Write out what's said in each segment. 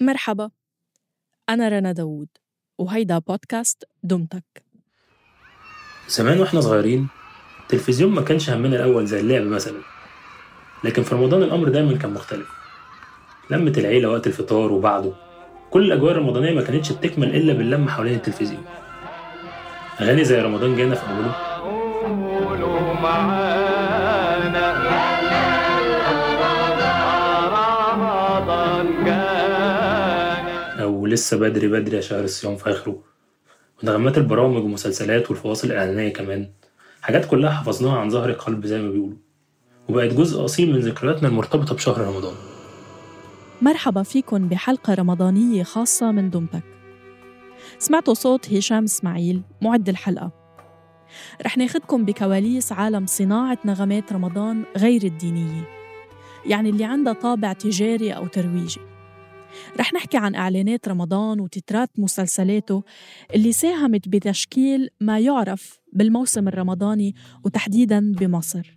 مرحبا. أنا رنا داوود وهيدا بودكاست دمتك. زمان وإحنا صغيرين التلفزيون ما كانش همنا الأول زي اللعب مثلا. لكن في رمضان الأمر دايما كان مختلف. لمة العيلة وقت الفطار وبعده كل الأجواء الرمضانية ما كانتش بتكمل إلا باللمة حوالين التلفزيون. أغاني زي رمضان جانا في أوله. قولوا معانا جانا أو لسه بدري بدري يا شهر الصيام في آخره. ونغمات البرامج والمسلسلات والفواصل الإعلانية كمان. حاجات كلها حفظناها عن ظهر قلب زي ما بيقولوا. وبقت جزء أصيل من ذكرياتنا المرتبطة بشهر رمضان. مرحبا فيكن بحلقة رمضانية خاصة من دمتك سمعتوا صوت هشام إسماعيل معد الحلقة. رح ناخدكم بكواليس عالم صناعة نغمات رمضان غير الدينية. يعني اللي عندها طابع تجاري أو ترويجي. رح نحكي عن إعلانات رمضان وتترات مسلسلاته اللي ساهمت بتشكيل ما يعرف بالموسم الرمضاني وتحديداً بمصر.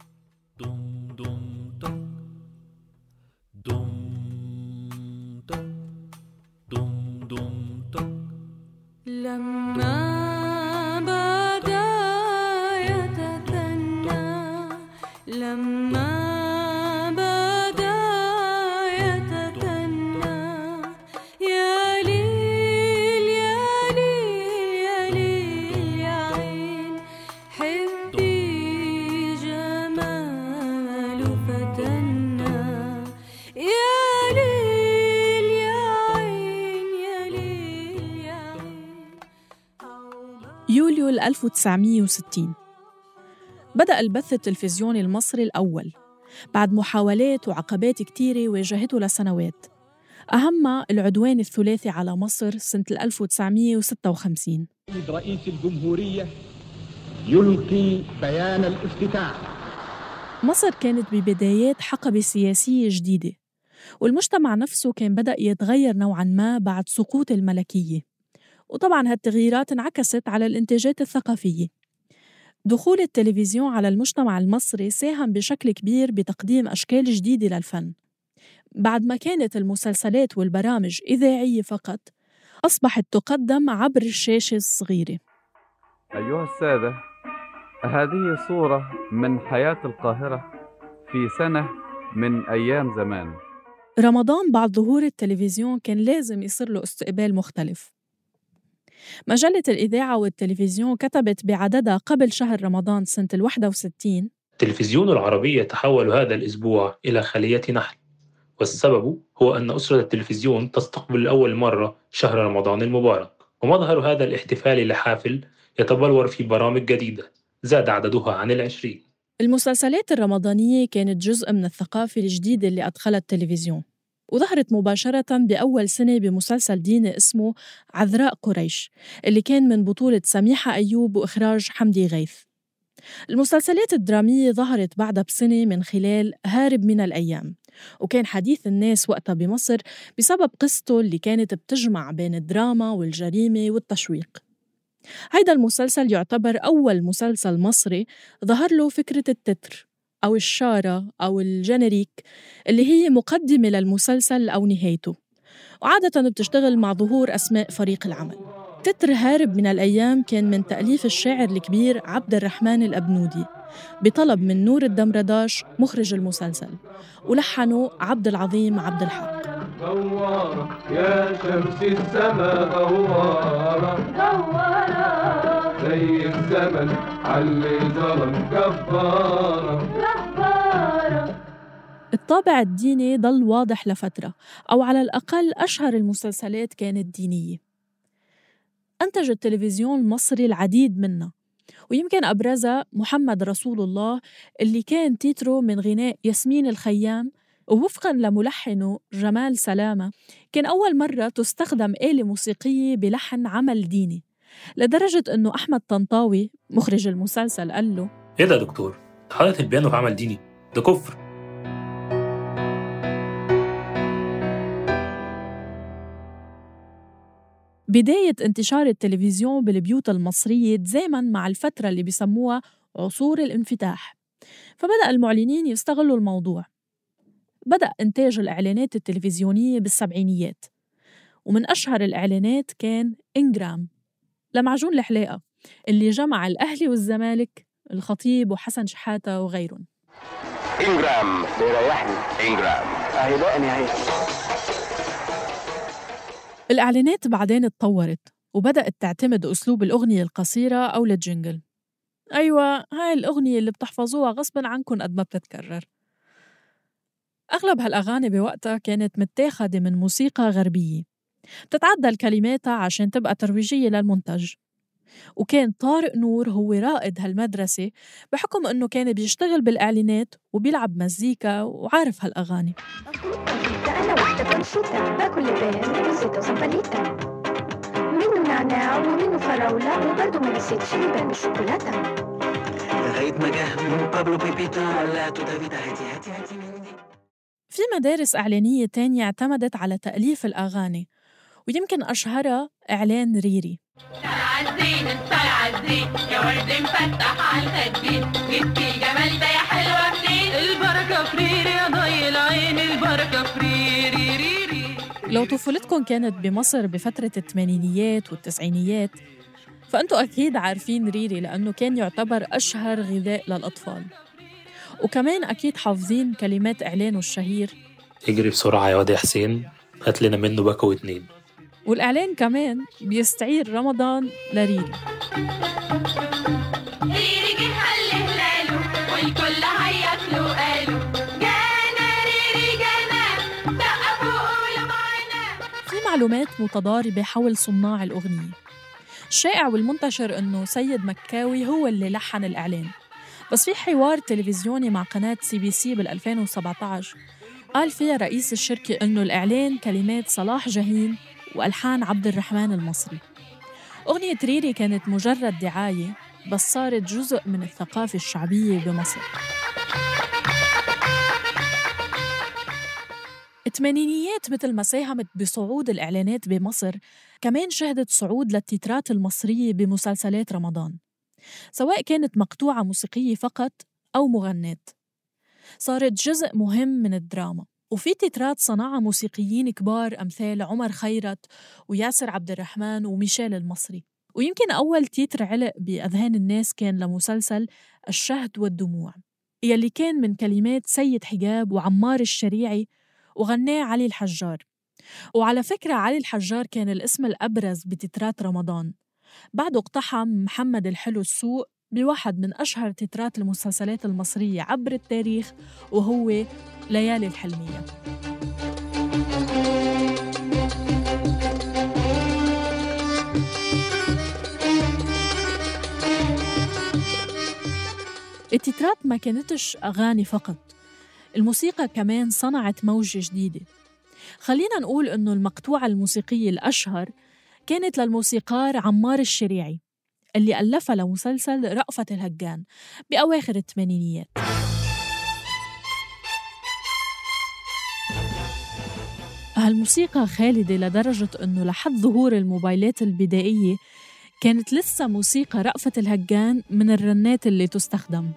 لما 1960 بدأ البث التلفزيوني المصري الأول بعد محاولات وعقبات كتيرة واجهته لسنوات. أهمها العدوان الثلاثي على مصر سنة 1956 السيد رئيس الجمهورية يلقي بيان الافتتاح. مصر كانت ببدايات حقبة سياسية جديدة والمجتمع نفسه كان بدأ يتغير نوعاً ما بعد سقوط الملكية. وطبعاً هالتغييرات انعكست على الإنتاجات الثقافية. دخول التلفزيون على المجتمع المصري ساهم بشكل كبير بتقديم أشكال جديدة للفن. بعد ما كانت المسلسلات والبرامج إذاعية فقط أصبحت تقدم عبر الشاشة الصغيرة. أيها السادة هذه صورة من حياة القاهرة في سنة من أيام زمان. رمضان بعد ظهور التلفزيون كان لازم يصير له استقبال مختلف. مجلة الإذاعة والتلفزيون كتبت بعددها قبل شهر رمضان سنة ال 61 التلفزيون العربي يتحول هذا الأسبوع إلى خلية نحل والسبب هو أن أسرة التلفزيون تستقبل لأول مرة شهر رمضان المبارك. ومظهر هذا الاحتفال لحافل يتبلور في برامج جديدة زاد عددها عن العشرين. المسلسلات الرمضانية كانت جزء من الثقافة الجديدة اللي أدخلها التلفزيون. وظهرت مباشرة بأول سنة بمسلسل ديني اسمه عذراء قريش اللي كان من بطولة سميحة أيوب وإخراج حمدي غيث. المسلسلات الدرامية ظهرت بعدها بسنة من خلال هارب من الأيام وكان حديث الناس وقتها بمصر بسبب قصته اللي كانت بتجمع بين الدراما والجريمة والتشويق. هيدا المسلسل يعتبر أول مسلسل مصري ظهر له فكرة التتر. أو الشارة أو الجنريك اللي هي مقدمة للمسلسل أو نهايته. وعادة بتشتغل مع ظهور أسماء فريق العمل. تتر هارب من الأيام كان من تأليف الشاعر الكبير عبد الرحمن الأبنودي بطلب من نور الدمرداش مخرج المسلسل ولحنه عبد العظيم عبد الحق. دوارة يا شمس السما دوارة. دوارة. زي الزمن علي ظلم كفارة. جبارة الطابع الديني ضل واضح لفترة أو على الأقل أشهر المسلسلات كانت دينية. أنتج التلفزيون المصري العديد منها ويمكن أبرزها محمد رسول الله اللي كان تيتره من غناء ياسمين الخيام ووفقا لملحنه جمال سلامة كان أول مرة تستخدم آلة موسيقية بلحن عمل ديني. لدرجة أنه أحمد طنطاوي مخرج المسلسل قال له إيه ده دكتور؟ حاطط البيانو في عمل ديني؟ ده كفر. بداية انتشار التلفزيون بالبيوت المصرية تزامن مع الفترة اللي بيسموها عصور الانفتاح. فبدأ المعلنين يستغلوا الموضوع. بدأ إنتاج الإعلانات التلفزيونية بالسبعينيات. ومن أشهر الإعلانات كان إنجرام. لمعجون الحلاقة اللي جمع الأهلي والزمالك الخطيب وحسن شحاتة وغيرهم. إنجرام بيريحني. إنجرام. اهي دقني اهي الإعلانات بعدين اتطورت وبدأت تعتمد أسلوب الأغنية القصيرة أو الجينجل أيوة هاي الأغنية اللي بتحفظوها غصبا عنكم قد ما بتتكرر. أغلب هالأغاني بوقتها كانت متاخدة من موسيقى غربية. بتتعدل كلماتها عشان تبقى ترويجية للمنتج وكان طارق نور هو رائد هالمدرسة بحكم إنه كان بيشتغل بالإعلانات وبيلعب مزيكا وعارف هالأغاني. باكل لبان منه نعناع ومنه فراولة وبرضه ما نسيتش لبان بالشوكولاتة لغاية ما جه من بابلو بيبيتا دافيدا هاتي هاتي هاتي مني في مدارس إعلانية تانية اعتمدت على تأليف الأغاني ويمكن أشهرها إعلان ريري. عالزين انت عالزين يا ورد مفتح جبتي الجمال ده يا حلوة منين البركة فريري يا ضي العين البركة فريري لو طفولتكم كانت بمصر بفترة الثمانينيات والتسعينيات فأنتوا أكيد عارفين ريري لأنه كان يعتبر أشهر غذاء للأطفال. وكمان أكيد حافظين كلمات إعلانه الشهير. اجري بسرعة يا واد يا حسين هات لنا منه باكو اتنين والإعلان كمان بيستعير رمضان لريري معلومات متضاربة حول صناع الأغنية. الشائع والمنتشر إنه سيد مكاوي هو اللي لحن الإعلان. بس في حوار تلفزيوني مع قناة CBC بال 2017 قال فيها رئيس الشركة إنه الإعلان كلمات صلاح جاهين وألحان عبد الرحمن المصري. أغنية ريري كانت مجرد دعاية بس صارت جزء من الثقافة الشعبية بمصر. الثمانينيات مثل ما ساهمت بصعود الإعلانات بمصر كمان شهدت صعود للتترات المصرية بمسلسلات رمضان سواء كانت مقطوعة موسيقية فقط أو مغنات صارت جزء مهم من الدراما وفي تترات صنعها موسيقيين كبار أمثال عمر خيرت وياسر عبد الرحمن وميشيل المصري. ويمكن أول تيتر علق بأذهان الناس كان لمسلسل الشهد والدموع يلي كان من كلمات سيد حجاب وعمار الشريعي وغناه علي الحجار. وعلى فكرة علي الحجار كان الاسم الأبرز بتترات رمضان. بعده اقتحم محمد الحلو السوق بواحد من أشهر تترات المسلسلات المصرية عبر التاريخ وهو ليالي الحلمية. التترات ما كانتش أغاني فقط. الموسيقى كمان صنعت موجة جديدة. خلينا نقول إنه المقطوعة الموسيقية الأشهر كانت للموسيقار عمار الشريعي اللي ألفها لمسلسل رأفت الهجان بأواخر الثمانينيات. هالموسيقى خالدة لدرجة أنه لحد ظهور الموبايلات البدائية كانت لسه موسيقى رأفت الهجان من الرنات اللي تستخدم.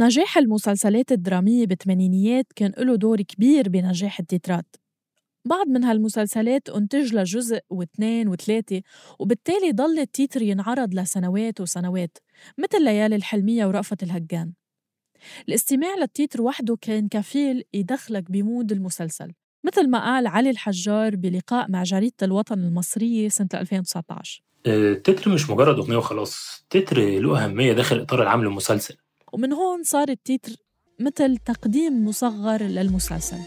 نجاح المسلسلات الدرامية بالثمانينيات كان له دور كبير بنجاح التترات. بعض من هالمسلسلات أنتج لها جزء واثنين وثلاثة وبالتالي ضل التيتر ينعرض لسنوات وسنوات مثل ليالي الحلمية ورأفة الهجان. الاستماع للتيتر وحده كان كفيل يدخلك ب mood المسلسل مثل ما قال علي الحجار بلقاء مع جريدة الوطن المصرية سنة 2019 التتر مش مجرد أغنية وخلاص. التتر له أهمية داخل إطار العمل المسلسل. ومن هون صار التيتر مثل تقديم مصغر للمسلسل.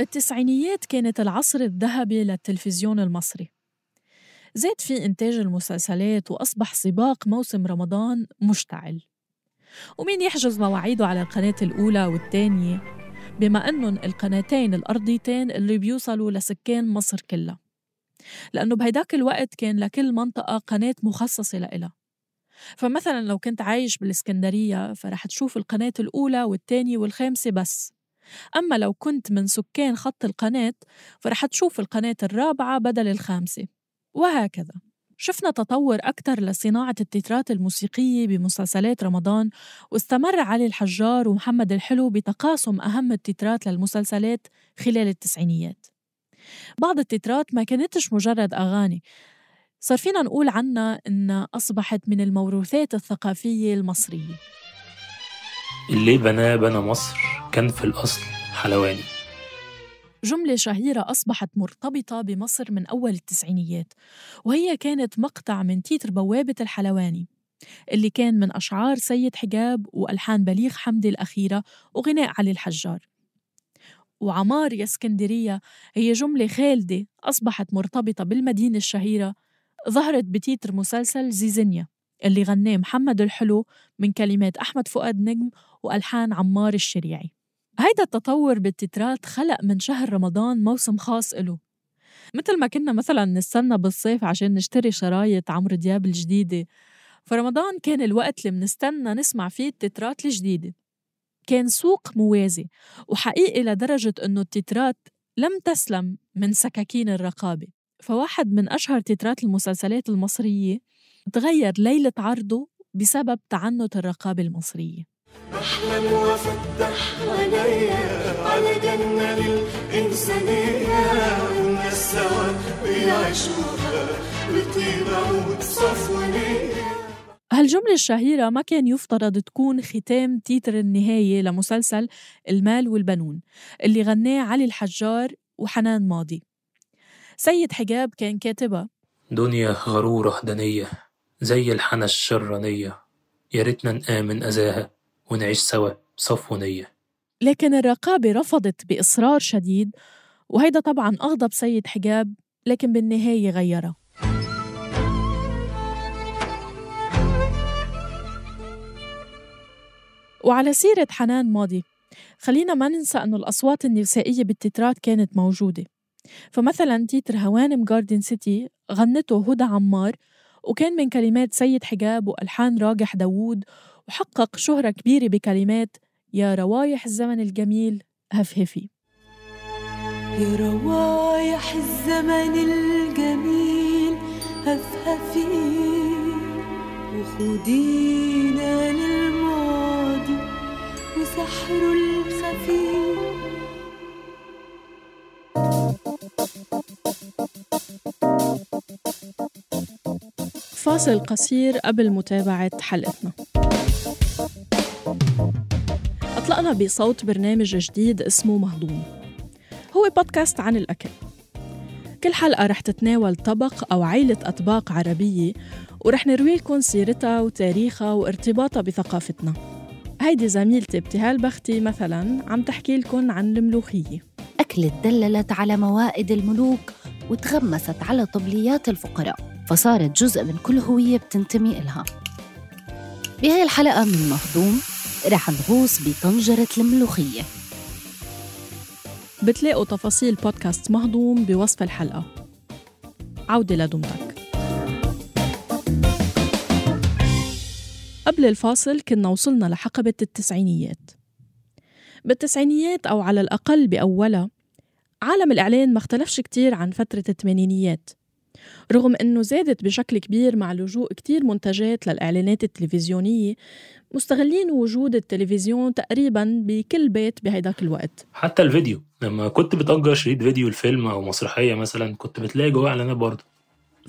التسعينيات كانت العصر الذهبي للتلفزيون المصري. زاد في إنتاج المسلسلات وأصبح سباق موسم رمضان مشتعل. ومين يحجز مواعيده على القناة الأولى والثانية؟ بما أنهم القناتين الأرضيتين اللي بيوصلوا لسكان مصر كلها. لأنه بهيداك الوقت كان لكل منطقة قناة مخصصة لإلها. فمثلا لو كنت عايش بالإسكندرية فرح تشوف القناة الأولى والتانية والخامسة بس. أما لو كنت من سكان خط القناة فرح تشوف القناة الرابعة بدل الخامسة. وهكذا. شفنا تطور أكثر لصناعة التترات الموسيقية بمسلسلات رمضان واستمر علي الحجار ومحمد الحلو بتقاسم أهم التترات للمسلسلات خلال التسعينيات. بعض التترات ما كانتش مجرد أغاني صار فينا نقول عنها إنها أصبحت من الموروثات الثقافية المصرية. اللي بناه بنى مصر كان في الأصل حلواني. جملة شهيرة أصبحت مرتبطة بمصر من أول التسعينيات وهي كانت مقطع من تيتر بوابة الحلواني اللي كان من أشعار سيد حجاب وألحان بليغ حمدي الأخيرة وغناء علي الحجار. وعمار يا اسكندرية هي جملة خالدة أصبحت مرتبطة بالمدينة الشهيرة ظهرت بتيتر مسلسل زيزينيا اللي غناه محمد الحلو من كلمات أحمد فؤاد نجم وألحان عمار الشريعي. هيدا التطور بالتترات خلق من شهر رمضان موسم خاص إله. مثل ما كنا مثلا نستنى بالصيف عشان نشتري شرايط عمرو دياب الجديدة. فرمضان كان الوقت اللي منستنى نسمع فيه التترات الجديدة. كان سوق موازي وحقيقي لدرجة أنه التترات لم تسلم من سكاكين الرقابة. فواحد من أشهر تترات المسلسلات المصرية تغير ليلة عرضه بسبب تعنت الرقابة المصرية. بحلم وافتح عينيا على جنة للإنسانية والناس سوا بيعيشوها بطيبة وبصفونية هالجملة الشهيرة ما كان يفترض تكون ختام تيتر النهاية لمسلسل المال والبنون اللي غناه علي الحجار وحنان ماضي. سيد حجاب كان كاتبها دنيا غرورة دنية زي الحنى الشرانية يا ريتنا نآمن أذاها. ونعيش سوا بصفو نية لكن الرقابة رفضت بإصرار شديد وهيدا طبعا أغضب سيد حجاب لكن بالنهاية غيرها وعلى سيرة حنان ماضي خلينا ما ننسى أنه الأصوات النسائية بالتترات كانت موجودة. فمثلا تيتر هوانم جاردن سيتي غنته هدى عمار وكان من كلمات سيد حجاب وألحان راجح داوود وحقق شهرة كبيرة بكلمات يا روايح الزمن الجميل هفهفي يا روايح الزمن الجميل هفهفي وخدينا للماضي وسحره الخفي. فاصل قصير قبل متابعة حلقتنا. أطلقنا بصوت برنامج جديد اسمه مهضوم. هو بودكاست عن الأكل. كل حلقة رح تتناول طبق أو عيلة أطباق عربية ورح نروي لكم سيرتها وتاريخها وارتباطها بثقافتنا. هيدي زميلتي ابتهال بختي مثلا عم تحكي لكم عن الملوخية. أكلة دللت على موائد الملوك وتغمست على طبليات الفقراء. فصارت جزء من كل هوية بتنتمي إلها. بهاي الحلقة من مهضوم رح نغوص بطنجرة الملوخية. بتلاقوا تفاصيل بودكاست مهضوم بوصف الحلقة. عودة لدمتك. قبل الفاصل كنا وصلنا لحقبة التسعينيات. بالتسعينيات أو على الأقل بأولها عالم الإعلان ما اختلفش كتير عن فترة الثمانينيات. رغم أنه زادت بشكل كبير مع لجوء كتير منتجات للإعلانات التلفزيونية مستغلين وجود التلفزيون تقريبا بكل بيت بهيداك الوقت. حتى الفيديو لما كنت بتأجر شريط فيديو الفيلم أو مسرحية مثلا كنت بتلاقي جواه إعلانات برضه.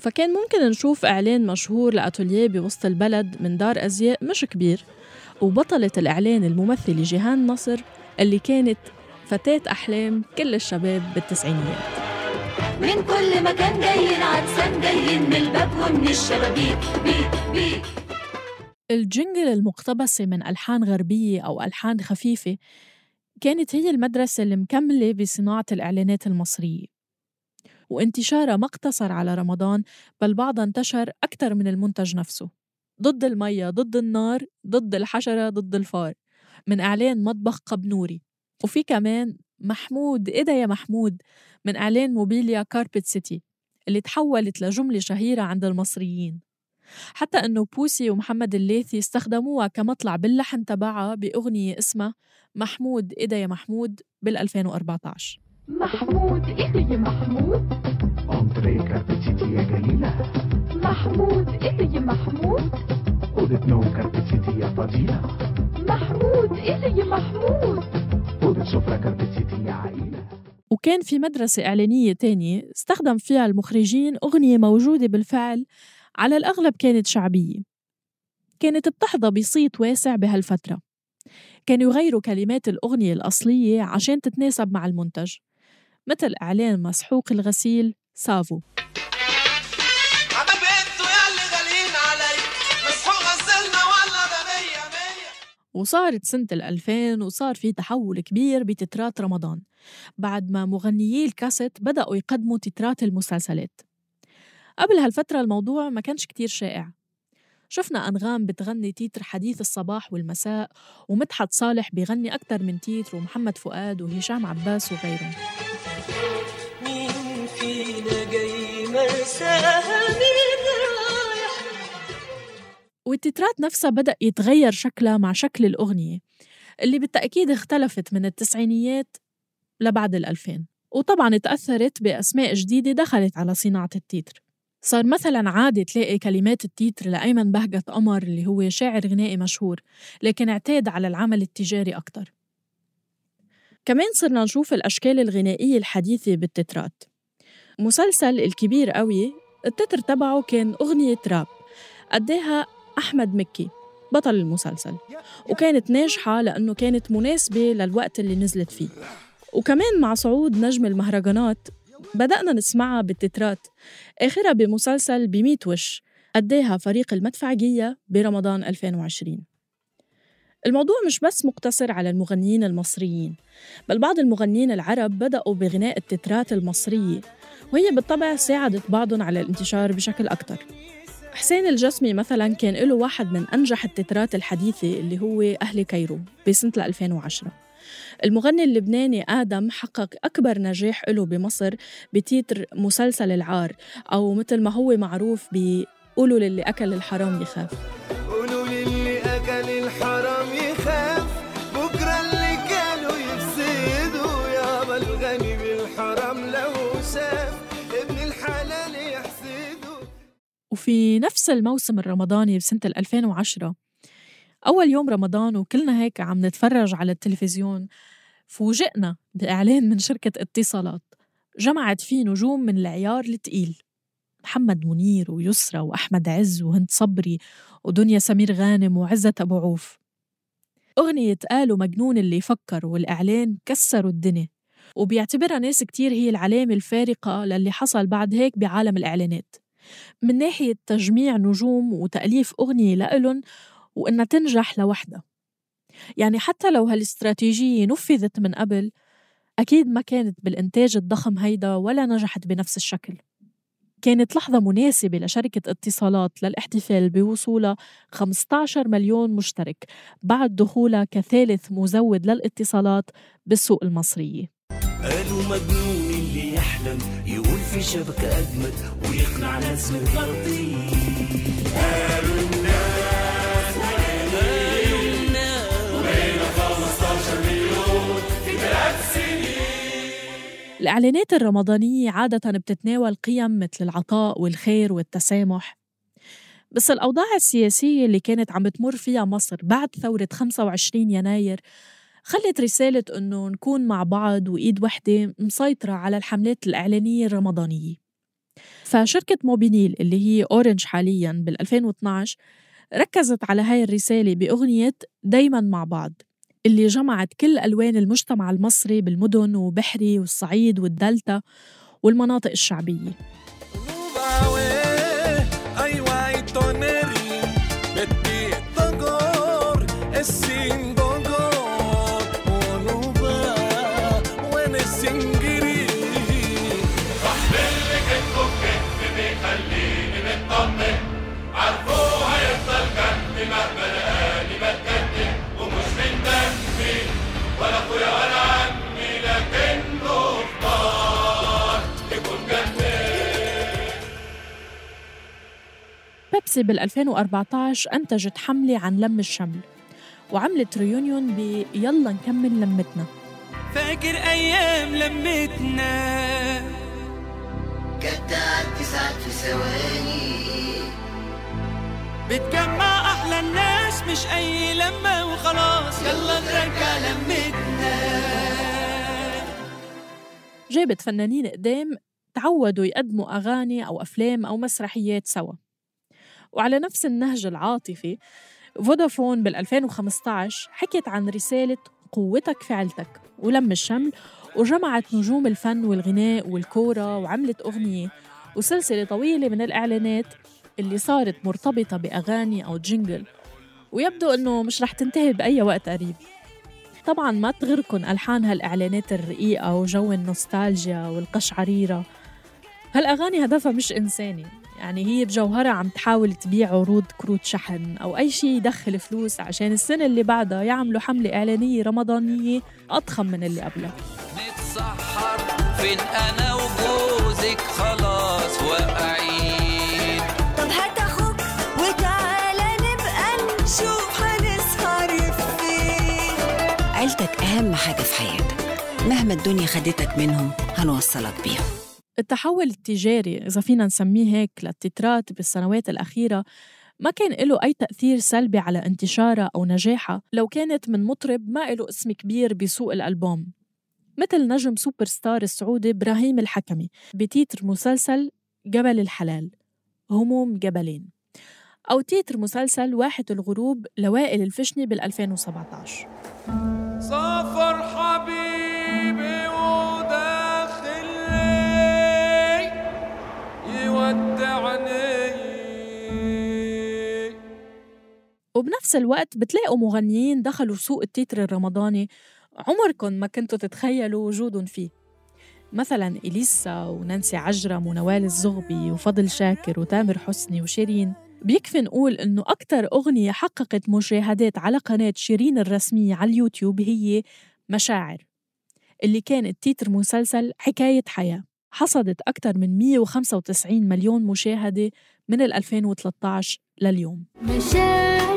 فكان ممكن نشوف إعلان مشهور لأتوليه بوسط البلد من دار أزياء مش كبير وبطلة الإعلان الممثلة جيهان نصر اللي كانت فتاة أحلام كل الشباب بالتسعينيات. من كل مكان جايين عدسان جايين من الباب ومن الشبابيك. بيك بيك. الجنجل المقتبسة من ألحان غربية أو ألحان خفيفة كانت هي المدرسة اللي مكملة بصناعة الإعلانات المصرية. وانتشارها ما اقتصر على رمضان بل بعضها انتشر أكثر من المنتج نفسه. ضد المية ضد النار ضد الحشرة ضد الفار. من إعلان مطبخ قبنوري. وفي كمان محمود إيه ده يا محمود؟ من إعلان موبيليا كاربت سيتي اللي تحولت لجملة شهيرة عند المصريين. حتى أنه بوسي ومحمد الليثي استخدموها كمطلع باللحن تبعها بأغنية اسمها محمود إيدا يا محمود؟ بال 2014 محمود إيه يا محمود؟ أنتري كاربتسيتي يا جليلة. محمود إيه يا محمود؟ أوضة نوم كاربتسيتي يا فضيلة. محمود إيه يا محمود؟ وكان في مدرسة إعلانية تانية استخدم فيها المخرجين أغنية موجودة بالفعل على الأغلب كانت شعبية. كانت بتحظى بصيت واسع بهالفترة. كانوا يغيروا كلمات الأغنية الأصلية عشان تتناسب مع المنتج. مثل إعلان مسحوق الغسيل سافو. وصارت سنة الألفين وصار في تحول كبير بتترات رمضان. بعد ما مغنيي الكاسيت بدأوا يقدموا تترات المسلسلات. قبل هالفترة الموضوع ما كانش كتير شائع. شفنا أنغام بتغني تيتر حديث الصباح والمساء ومدحت صالح بيغني أكتر من تيتر ومحمد فؤاد وهشام عباس وغيرهم. مين فينا جاي مرساها والتترات نفسها بدأ يتغير شكلها مع شكل الأغنية اللي بالتأكيد اختلفت من التسعينيات لبعد الألفين وطبعا تأثرت بأسماء جديدة دخلت على صناعة التيتر. صار مثلا عادي تلاقي كلمات التيتر لأيمن بهجت قمر اللي هو شاعر غنائي مشهور لكن اعتاد على العمل التجاري أكتر. كمان صرنا نشوف الأشكال الغنائية الحديثة بالتترات. مسلسل الكبير قوي التتر تبعه كان أغنية راب أداها أحمد مكي بطل المسلسل. وكانت ناجحة لأنه كانت مناسبة للوقت اللي نزلت فيه. وكمان مع صعود نجم المهرجانات بدأنا نسمعها بالتترات. آخرها بمسلسل بميت وش أداها فريق المدفعجية برمضان 2020 الموضوع مش بس مقتصر على المغنيين المصريين بل بعض المغنيين العرب بدأوا بغناء التترات المصرية وهي بالطبع ساعدت بعضهم على الانتشار بشكل أكتر. حسين الجسمي مثلا كان له واحد من أنجح التترات الحديثة اللي هو أهل كايرو بسنة 2010 المغني اللبناني آدم حقق أكبر نجاح له بمصر بتيتر مسلسل العار أو مثل ما هو معروف بقولوا للي أكل الحرام يخاف. وفي نفس الموسم الرمضاني بسنة 2010 أول يوم رمضان وكلنا هيك عم نتفرج على التلفزيون فوجئنا بإعلان من شركة اتصالات. جمعت فيه نجوم من العيار التقيل. محمد منير ويسرى وأحمد عز وهند صبري ودنيا سمير غانم وعزت أبو عوف. أغنية قالوا مجنون اللي يفكر والإعلان كسروا الدنيا. وبيعتبرها ناس كتير هي العلامة الفارقة للي حصل بعد هيك بعالم الإعلانات. من ناحية تجميع نجوم وتأليف أغنية لإلن وإنها تنجح لوحدها. يعني حتى لو هالاستراتيجية نفذت من قبل أكيد ما كانت بالإنتاج الضخم هيدا ولا نجحت بنفس الشكل. كانت لحظة مناسبة لشركة اتصالات للاحتفال بوصولها 15 مليون مشترك بعد دخولها كثالث مزود للاتصالات بالسوق المصرية. قالوا مجنون اللي يحلم يقول في شبكة أجمد ويقنع ناس متغطين قالوا الناس قالوا الناس وبقينا 15 مليون في ثلاث سنين الإعلانات الرمضانية عادة بتتناول قيم مثل العطاء والخير والتسامح. بس الأوضاع السياسية اللي كانت عم بتمر فيها مصر بعد ثورة 25 يناير خلت رسالة إنه نكون مع بعض وإيد وحدة مسيطرة على الحملات الإعلانية الرمضانية. فشركة موبينيل اللي هي أورنج حالياً بال 2012 ركزت على هاي الرسالة بأغنية دايماً مع بعض اللي جمعت كل ألوان المجتمع المصري بالمدن وبحري والصعيد والدلتا والمناطق الشعبية. بيبسي بال 2014 أنتجت حملة عن لم الشمل وعملت ريونيون ب يلا نكمل لمتنا. فاكر أيام لمتنا. كانت تعدي ساعات في ثواني. بتجمع أحلى الناس مش أي لمة وخلاص. يلا نرجع لمتنا. جابت فنانين قدام تعودوا يقدموا أغاني أو أفلام أو مسرحيات سوا. وعلى نفس النهج العاطفي فودافون بال 2015 حكت عن رسالة قوتك في عيلتك ولم الشمل وجمعت نجوم الفن والغناء والكورة وعملت أغنية وسلسلة طويلة من الإعلانات اللي صارت مرتبطة بأغاني أو جينجل. ويبدو أنه مش رح تنتهي بأي وقت قريب. طبعا ما تغركن ألحان هالإعلانات الرقيقة وجو النوستالجيا والقشعريرة. هالأغاني هدفها مش إنساني. يعني هي بجوهرها عم تحاول تبيع عروض كروت شحن أو أي شيء يدخل فلوس عشان السنة اللي بعدها يعملوا حملة إعلانية رمضانية أضخم من اللي قبلها. نتسحر فين أنا وجوزك؟ خلاص واقعين. طب هات أخوك وتعالى نبقى نشوف هنسهر فين. عيلتك أهم حاجة في حياتك. مهما الدنيا خدتك منهم هنوصلك بيهم. التحول التجاري إذا فينا نسميه هيك للتترات بالسنوات الأخيرة ما كان له أي تأثير سلبي على انتشارها أو نجاحها. لو كانت من مطرب ما له اسم كبير بسوق الألبوم. مثل نجم سوبر ستار السعودي إبراهيم الحكمي بتيتر مسلسل جبل الحلال هموم جبلين. أو تيتر مسلسل واحة الغروب لوائل الفشني بال 2017 وبنفس الوقت بتلاقوا مغنيين دخلوا سوق التتر الرمضاني عمركم ما كنتوا تتخيلوا وجودهم فيه. مثلا إليسا ونانسي عجرم ونوال الزغبي وفضل شاكر وتامر حسني وشيرين. بيكفي نقول إنه أكتر أغنية حققت مشاهدات على قناة شيرين الرسمية على اليوتيوب هي مشاعر اللي كانت تيتر مسلسل حكاية حياة. حصدت أكثر من 195 مليون مشاهدة من ال 2013 لليوم. مشاعر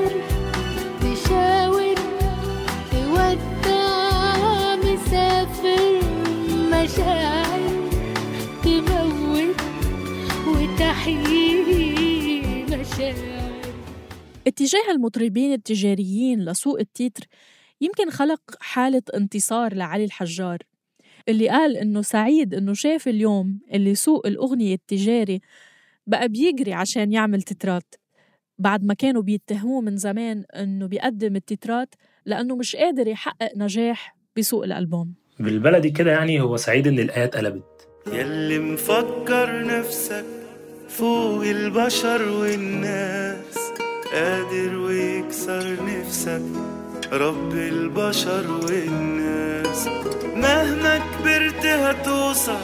مشاعر اتجاه المطربين التجاريين لسوق التيتر يمكن خلق حالة انتصار لعلي الحجار اللي قال إنه سعيد إنه شاف اليوم اللي سوق الأغنية التجاري بقى بيجري عشان يعمل تترات بعد ما كانوا بيتهموه من زمان إنه بيقدم التترات لأنه مش قادر يحقق نجاح بسوق الألبوم. بالبلدي كده يعني هو سعيد إن الآية اتقلبت يلي مفكر نفسك فوق البشر والناس قادر ويكسر نفسك. رب البشر والناس مهما كبرت هتوصل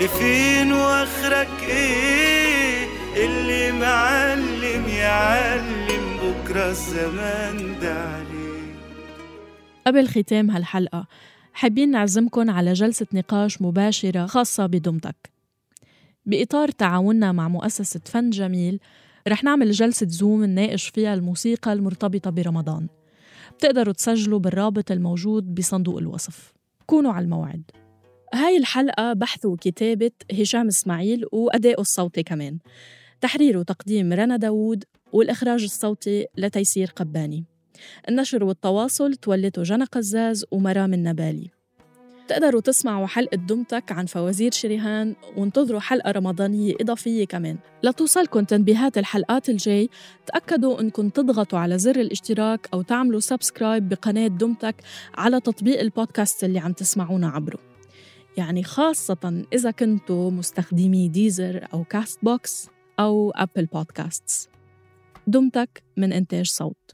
لفين واخرك إيه اللي معلم يعلم بكرة الزمان ده عليه قبل ختام هالحلقة حابين نعزمكن على جلسة نقاش مباشرة خاصة بدمتك بإطار تعاوننا مع مؤسسة فن جميل رح نعمل جلسة زوم نناقش فيها الموسيقى المرتبطة برمضان. بتقدروا تسجلوا بالرابط الموجود بصندوق الوصف. كونوا على الموعد. هاي الحلقة بحث وكتابة هشام إسماعيل وأداؤه الصوتي كمان. تحرير وتقديم رنا داوود والإخراج الصوتي لتيسير قباني. النشر والتواصل تولته جنى قزاز ومرام النبالي. تقدروا تسمعوا حلقة دمتك عن فوازير شريهان وانتظروا حلقة رمضانية إضافية كمان. لتوصلكم تنبيهات الحلقات الجاي تأكدوا أنكم تضغطوا على زر الاشتراك أو تعملوا subscribe بقناة دمتك على تطبيق البودكاست اللي عم تسمعونا عبره. يعني خاصة إذا كنتوا مستخدمي Deezer أو Castbox أو Apple Podcasts. دمتك من إنتاج صوت.